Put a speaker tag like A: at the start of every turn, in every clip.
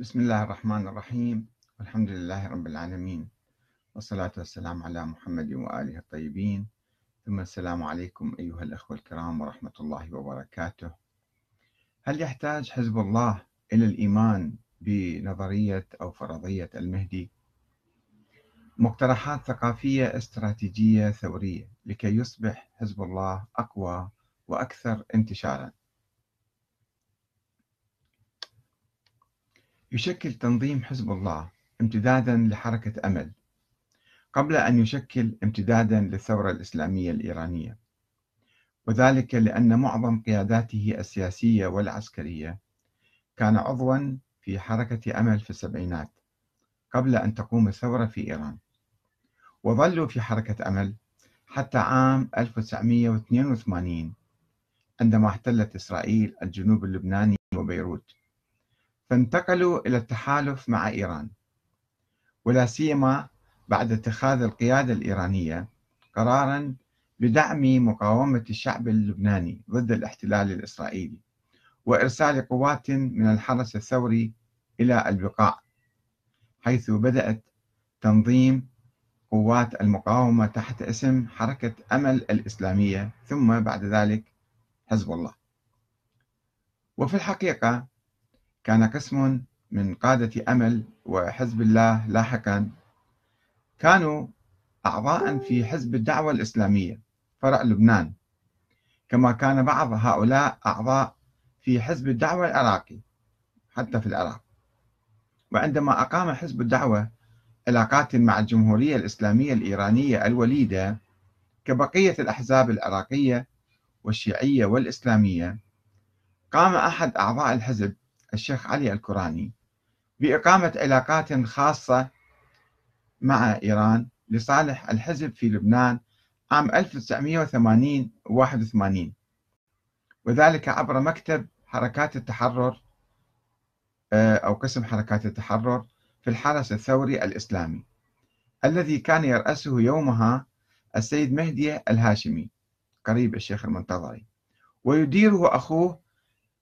A: بسم الله الرحمن الرحيم. والحمد لله رب العالمين. والصلاة والسلام على محمد وآله الطيبين. ثم السلام عليكم أيها الأخوة الكرام ورحمة الله وبركاته. هل يحتاج حزب الله إلى الإيمان بنظرية أو فرضية المهدي؟ مقترحات ثقافية استراتيجية ثورية لكي يصبح حزب الله أقوى وأكثر انتشارا. يشكل تنظيم حزب الله امتدادا لحركة أمل قبل أن يشكل امتدادا للثورة الإسلامية الإيرانية. وذلك لأن معظم قياداته السياسية والعسكرية كان عضوا في حركة أمل في السبعينات قبل أن تقوم الثورة في إيران. وظلوا في حركة أمل حتى عام 1982 عندما احتلت إسرائيل الجنوب اللبناني وبيروت. فانتقلوا إلى التحالف مع إيران. ولا سيما بعد اتخاذ القيادة الإيرانية قرارا بدعم مقاومة الشعب اللبناني ضد الاحتلال الإسرائيلي وإرسال قوات من الحرس الثوري إلى البقاع حيث بدأت تنظيم قوات المقاومة تحت اسم حركة أمل الإسلامية ثم بعد ذلك حزب الله. وفي الحقيقة كان قسم من قادة أمل وحزب الله لاحقا. كانوا أعضاء في حزب الدعوة الإسلامية فرع لبنان. كما كان بعض هؤلاء أعضاء في حزب الدعوة العراقي حتى في العراق. وعندما أقام حزب الدعوة علاقات مع الجمهورية الإسلامية الإيرانية الوليدة كبقية الأحزاب العراقية والشيعية والإسلامية قام أحد أعضاء الحزب الشيخ علي الكراني بإقامة علاقات خاصة مع إيران لصالح الحزب في لبنان عام 1980 81 وذلك عبر مكتب حركات التحرر آه، أو قسم حركات التحرر في الحرس الثوري الإسلامي الذي كان يرأسه يومها السيد مهدي الهاشمي قريب الشيخ المنتظري ويديره أخوه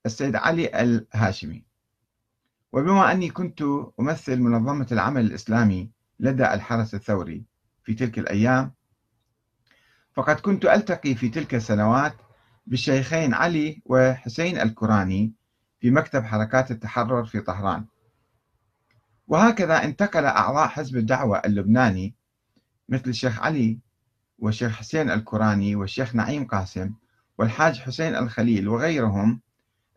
A: السيد علي الهاشمي. وبما أني كنت أمثل منظمة العمل الإسلامي لدى الحرس الثوري في تلك الأيام فقد كنت ألتقي في تلك السنوات بالشيخين علي وحسين الكراني في مكتب حركات التحرر في طهران. وهكذا انتقل أعضاء حزب الدعوة اللبناني مثل الشيخ علي والشيخ حسين الكراني والشيخ نعيم قاسم والحاج حسين الخليل وغيرهم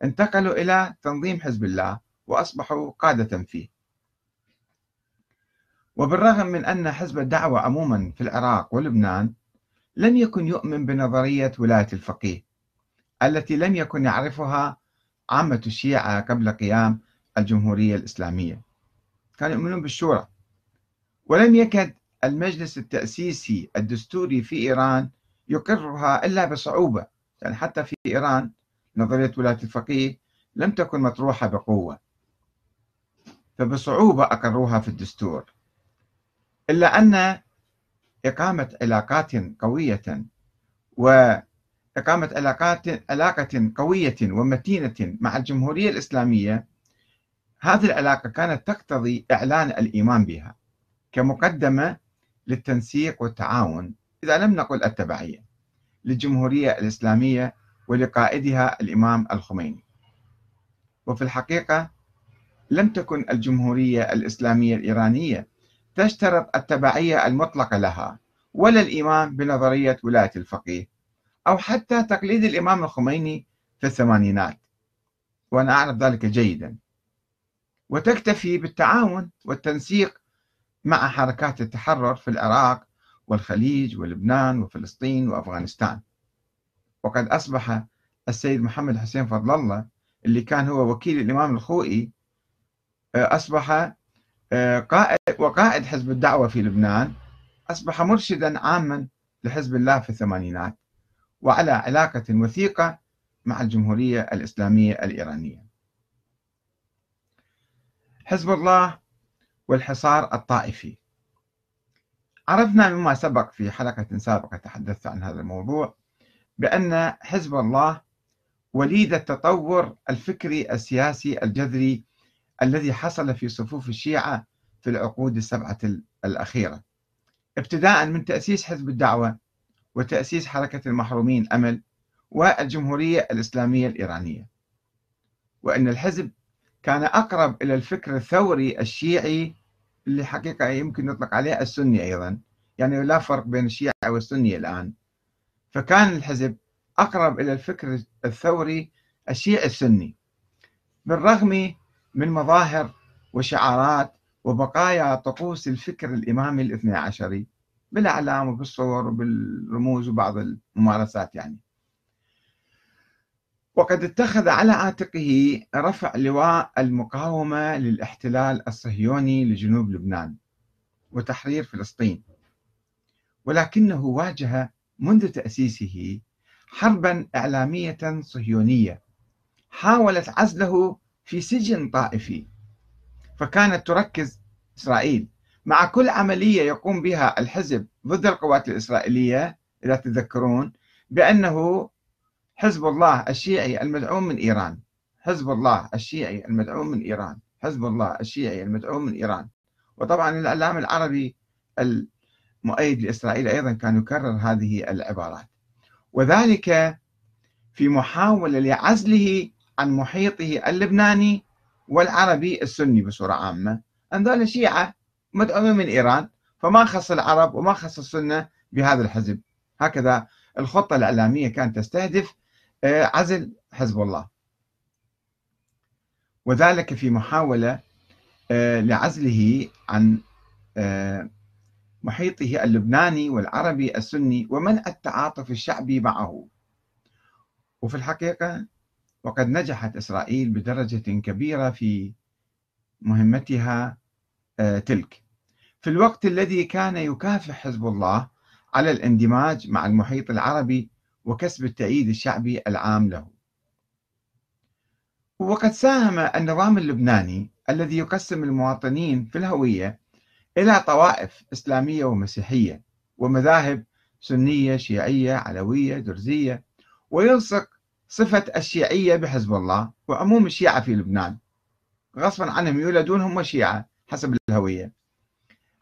A: انتقلوا إلى تنظيم حزب الله وأصبحوا قادة فيه. وبالرغم من أن حزب الدعوة عموما في العراق ولبنان لم يكن يؤمن بنظرية ولاية الفقيه التي لم يكن يعرفها عامة الشيعة قبل قيام الجمهورية الإسلامية. كانوا يؤمنون بالشورى. ولم يكد المجلس التأسيسي الدستوري في إيران يقرها إلا بصعوبة يعني حتى في إيران نظرية ولاية الفقيه لم تكن مطروحة بقوة. فبصعوبة أقروها في الدستور. إلا أن إقامة علاقات قوية وإقامة علاقات علاقة قوية ومتينة مع الجمهورية الإسلامية هذه العلاقة كانت تقتضي إعلان الإيمان بها كمقدمة للتنسيق والتعاون إذا لم نقل التبعية للجمهورية الإسلامية ولقائدها الإمام الخميني. وفي الحقيقة لم تكن الجمهورية الإسلامية الإيرانية تشترط التبعية المطلقة لها ولا الإيمان بنظرية ولاية الفقيه أو حتى تقليد الإمام الخميني في الثمانينات. وأنا أعرف ذلك جيدا. وتكتفي بالتعاون والتنسيق مع حركات التحرر في العراق والخليج ولبنان وفلسطين وأفغانستان. وقد أصبح السيد محمد حسين فضل الله اللي كان هو وكيل الإمام الخوئي آه، أصبح آه، قائد وقائد حزب الدعوة في لبنان أصبح مرشدا عاما لحزب الله في الثمانينات وعلى علاقة وثيقة مع الجمهورية الإسلامية الإيرانية. حزب الله والحصار الطائفي. عرفنا مما سبق في حلقة سابقة تحدثت عن هذا الموضوع. بأن حزب الله وليد التطور الفكري السياسي الجذري الذي حصل في صفوف الشيعة في العقود السبعة الأخيرة. ابتداء من تأسيس حزب الدعوة وتأسيس حركة المحرومين أمل والجمهورية الإسلامية الإيرانية. وأن الحزب كان أقرب إلى الفكر الثوري الشيعي اللي حقيقة يمكن نطلق عليه السني أيضا. يعني لا فرق بين الشيعة والسني الآن. فكان الحزب أقرب إلى الفكر الثوري الشيعي السني بالرغم من مظاهر وشعارات وبقايا طقوس الفكر الإمامي الاثني عشري بالأعلام وبالصور وبالرموز وبعض الممارسات يعني. وقد اتخذ على عاتقه رفع لواء المقاومة للاحتلال الصهيوني لجنوب لبنان وتحرير فلسطين ولكنه واجه منذ تأسيسه حربا إعلامية صهيونية حاولت عزله في سجن طائفي فكانت تركز إسرائيل مع كل عملية يقوم بها الحزب ضد القوات الإسرائيلية إذا تذكرون بأنه حزب الله الشيعي المدعوم من إيران. حزب الله الشيعي المدعوم من إيران. حزب الله الشيعي المدعوم من إيران. وطبعا الإعلام العربي المؤيد لإسرائيل أيضا كان يكرر هذه العبارات. وذلك في محاولة لعزله عن محيطه اللبناني والعربي السني بصورة عامة. أن شيعة مدعومين من إيران فما خص العرب وما خص السنة بهذا الحزب. هكذا الخطة الإعلامية كانت تستهدف آه، عزل حزب الله. وذلك في محاولة آه، لعزله عن آه، محيطه اللبناني والعربي السني ومنع التعاطف الشعبي معه. وفي الحقيقة وقد نجحت إسرائيل بدرجة كبيرة في مهمتها تلك. في الوقت الذي كان يكافح حزب الله على الاندماج مع المحيط العربي وكسب التأييد الشعبي العام له. وقد ساهم النظام اللبناني الذي يقسم المواطنين في الهوية إلى طوائف إسلامية ومسيحية ومذاهب سنية شيعية علوية درزية ويلصق صفة الشيعية بحزب الله وعموم الشيعة في لبنان. غصبا عنهم يولدون هم شيعة حسب الهوية.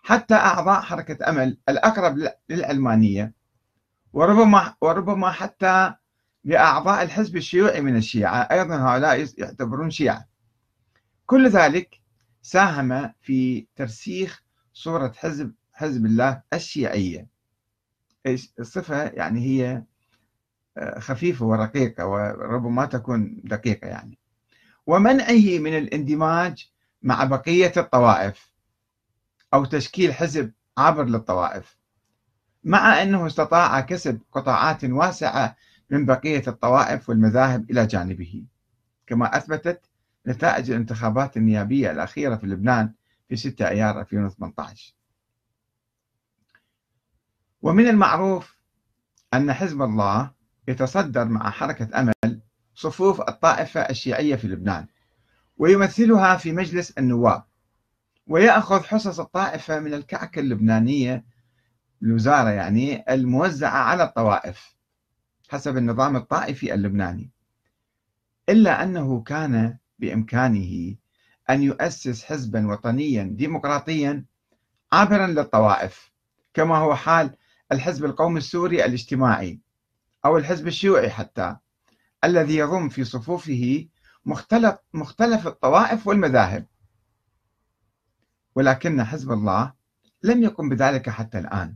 A: حتى أعضاء حركة أمل الأقرب للعلمانية وربما وربما حتى لأعضاء الحزب الشيوعي من الشيعة أيضا هؤلاء يعتبرون شيعة. كل ذلك ساهم في ترسيخ صورة حزب حزب الله الشيعية. الصفة يعني هي آه، خفيفة ورقيقة وربما تكون دقيقة يعني. ومنعه من الاندماج مع بقية الطوائف أو تشكيل حزب عبر للطوائف مع أنه استطاع كسب قطاعات واسعة من بقية الطوائف والمذاهب إلى جانبه. كما أثبتت نتائج الانتخابات النيابية الأخيرة في لبنان في 6 أيار 2018 ومن المعروف أن حزب الله يتصدر مع حركة أمل صفوف الطائفة الشيعية في لبنان ويمثلها في مجلس النواب ويأخذ حصص الطائفة من الكعكة اللبنانية الوزارة يعني الموزعة على الطوائف حسب النظام الطائفي اللبناني إلا أنه كان بإمكانه أن يؤسس حزبا وطنيا ديمقراطيا عابرا للطوائف كما هو حال الحزب القومي السوري الاجتماعي أو الحزب الشيوعي حتى الذي يضم في صفوفه مختلف مختلف الطوائف والمذاهب. ولكن حزب الله لم يقم بذلك حتى الآن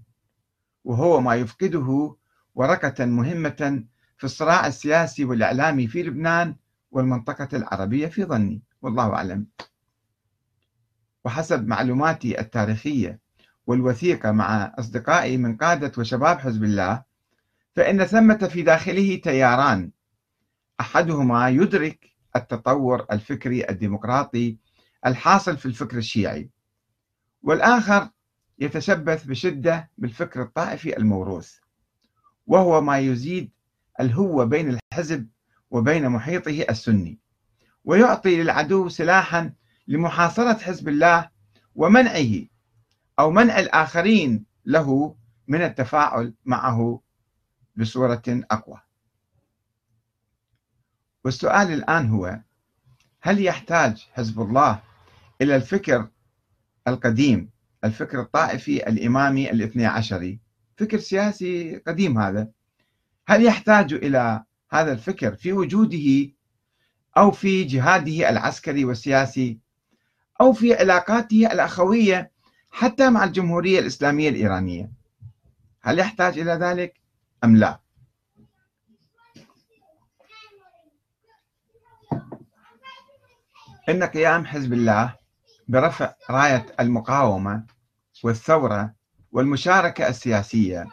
A: وهو ما يفقده ورقة مهمة في الصراع السياسي والإعلامي في لبنان والمنطقة العربية في ظني. والله أعلم. وحسب معلوماتي التاريخية والوثيقة مع أصدقائي من قادة وشباب حزب الله فإن ثمة في داخله تياران. أحدهما يدرك التطور الفكري الديمقراطي الحاصل في الفكر الشيعي والآخر يتشبث بشدة بالفكر الطائفي الموروث وهو ما يزيد الهوة بين الحزب وبين محيطه السني. ويعطي للعدو سلاحا لمحاصرة حزب الله ومنعه أو منع الآخرين له من التفاعل معه بصورة أقوى. والسؤال الآن هو هل يحتاج حزب الله إلى الفكر القديم الفكر الطائفي الإمامي الاثني عشري فكر سياسي قديم هذا. هل يحتاج إلى هذا الفكر في وجوده أو في جهاده العسكري والسياسي أو في علاقاته الأخوية حتى مع الجمهورية الإسلامية الإيرانية. هل يحتاج إلى ذلك أم لا؟ إن قيام حزب الله برفع راية المقاومة والثورة والمشاركة السياسية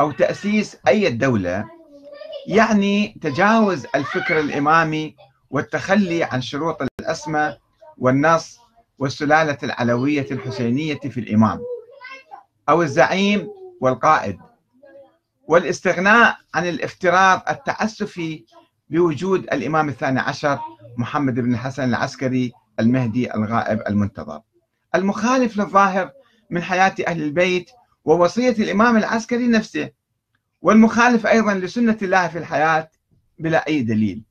A: أو تأسيس أي دولة يعني تجاوز الفكر الإمامي والتخلي عن شروط الأسمى والنص والسلالة العلوية الحسينية في الإمام. أو الزعيم والقائد. والاستغناء عن الافتراض التعسفي بوجود الإمام الثاني عشر محمد بن الحسن العسكري المهدي الغائب المنتظر. المخالف للظاهر من حياة أهل البيت ووصية الإمام العسكري نفسه والمخالف أيضا لسنة الله في الحياة بلا أي دليل.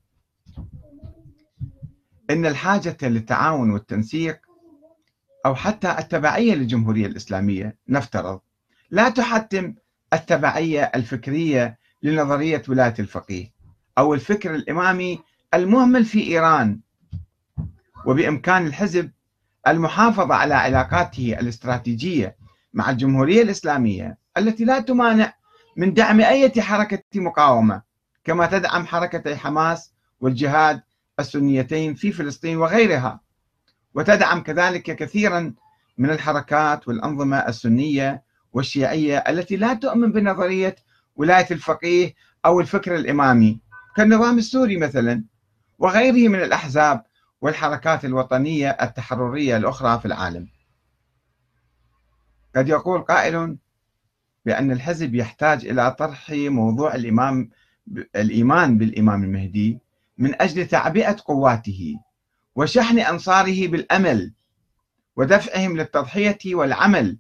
A: إن الحاجة للتعاون والتنسيق أو حتى التبعية للجمهورية الإسلامية نفترض لا تحتم التبعية الفكرية لنظرية ولاية الفقيه أو الفكر الإمامي المهمل في إيران. وبإمكان الحزب المحافظة على علاقاته الاستراتيجية مع الجمهورية الإسلامية التي لا تمانع من دعم أي حركة مقاومة كما تدعم حركتي حماس والجهاد السنيتين في فلسطين وغيرها. وتدعم كذلك كثيرا من الحركات والأنظمة السنية والشيعية التي لا تؤمن بنظرية ولاية الفقيه أو الفكر الإمامي. كالنظام السوري مثلا وغيره من الأحزاب والحركات الوطنية التحررية الأخرى في العالم. قد يقول قائل بأن الحزب يحتاج إلى طرح موضوع الإمام الإيمان بالإمام المهدي. من أجل تعبئة قواته وشحن أنصاره بالأمل ودفعهم للتضحية والعمل.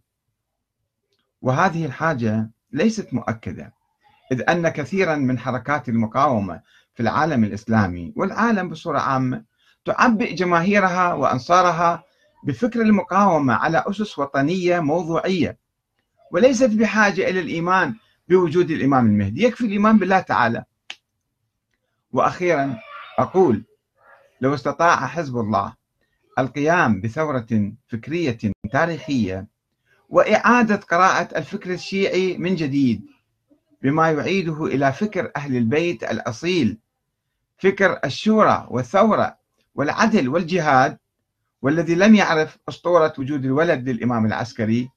A: وهذه الحاجة ليست مؤكدة إذ أن كثيرا من حركات المقاومة في العالم الإسلامي والعالم بصورة عامة تعبئ جماهيرها وأنصارها بفكر المقاومة على أسس وطنية موضوعية وليست بحاجة إلى الإيمان بوجود الإمام المهدي. يكفي الإيمان بالله تعالى. وأخيرا أقول لو استطاع حزب الله القيام بثورة فكرية تاريخية وإعادة قراءة الفكر الشيعي من جديد بما يعيده إلى فكر أهل البيت الأصيل فكر الشورى والثورة والعدل والجهاد والذي لم يعرف أسطورة وجود الولد للإمام العسكري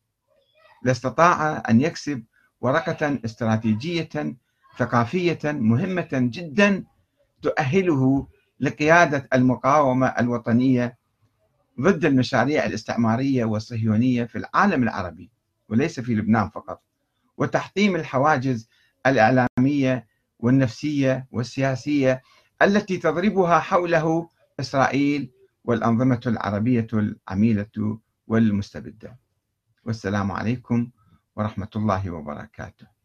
A: لاستطاع أن يكسب ورقة استراتيجية ثقافية مهمة جدا تؤهله لقيادة المقاومة الوطنية ضد المشاريع الاستعمارية والصهيونية في العالم العربي وليس في لبنان فقط وتحطيم الحواجز الإعلامية والنفسية والسياسية التي تضربها حوله إسرائيل والأنظمة العربية العميلة والمستبدة. والسلام عليكم ورحمة الله وبركاته.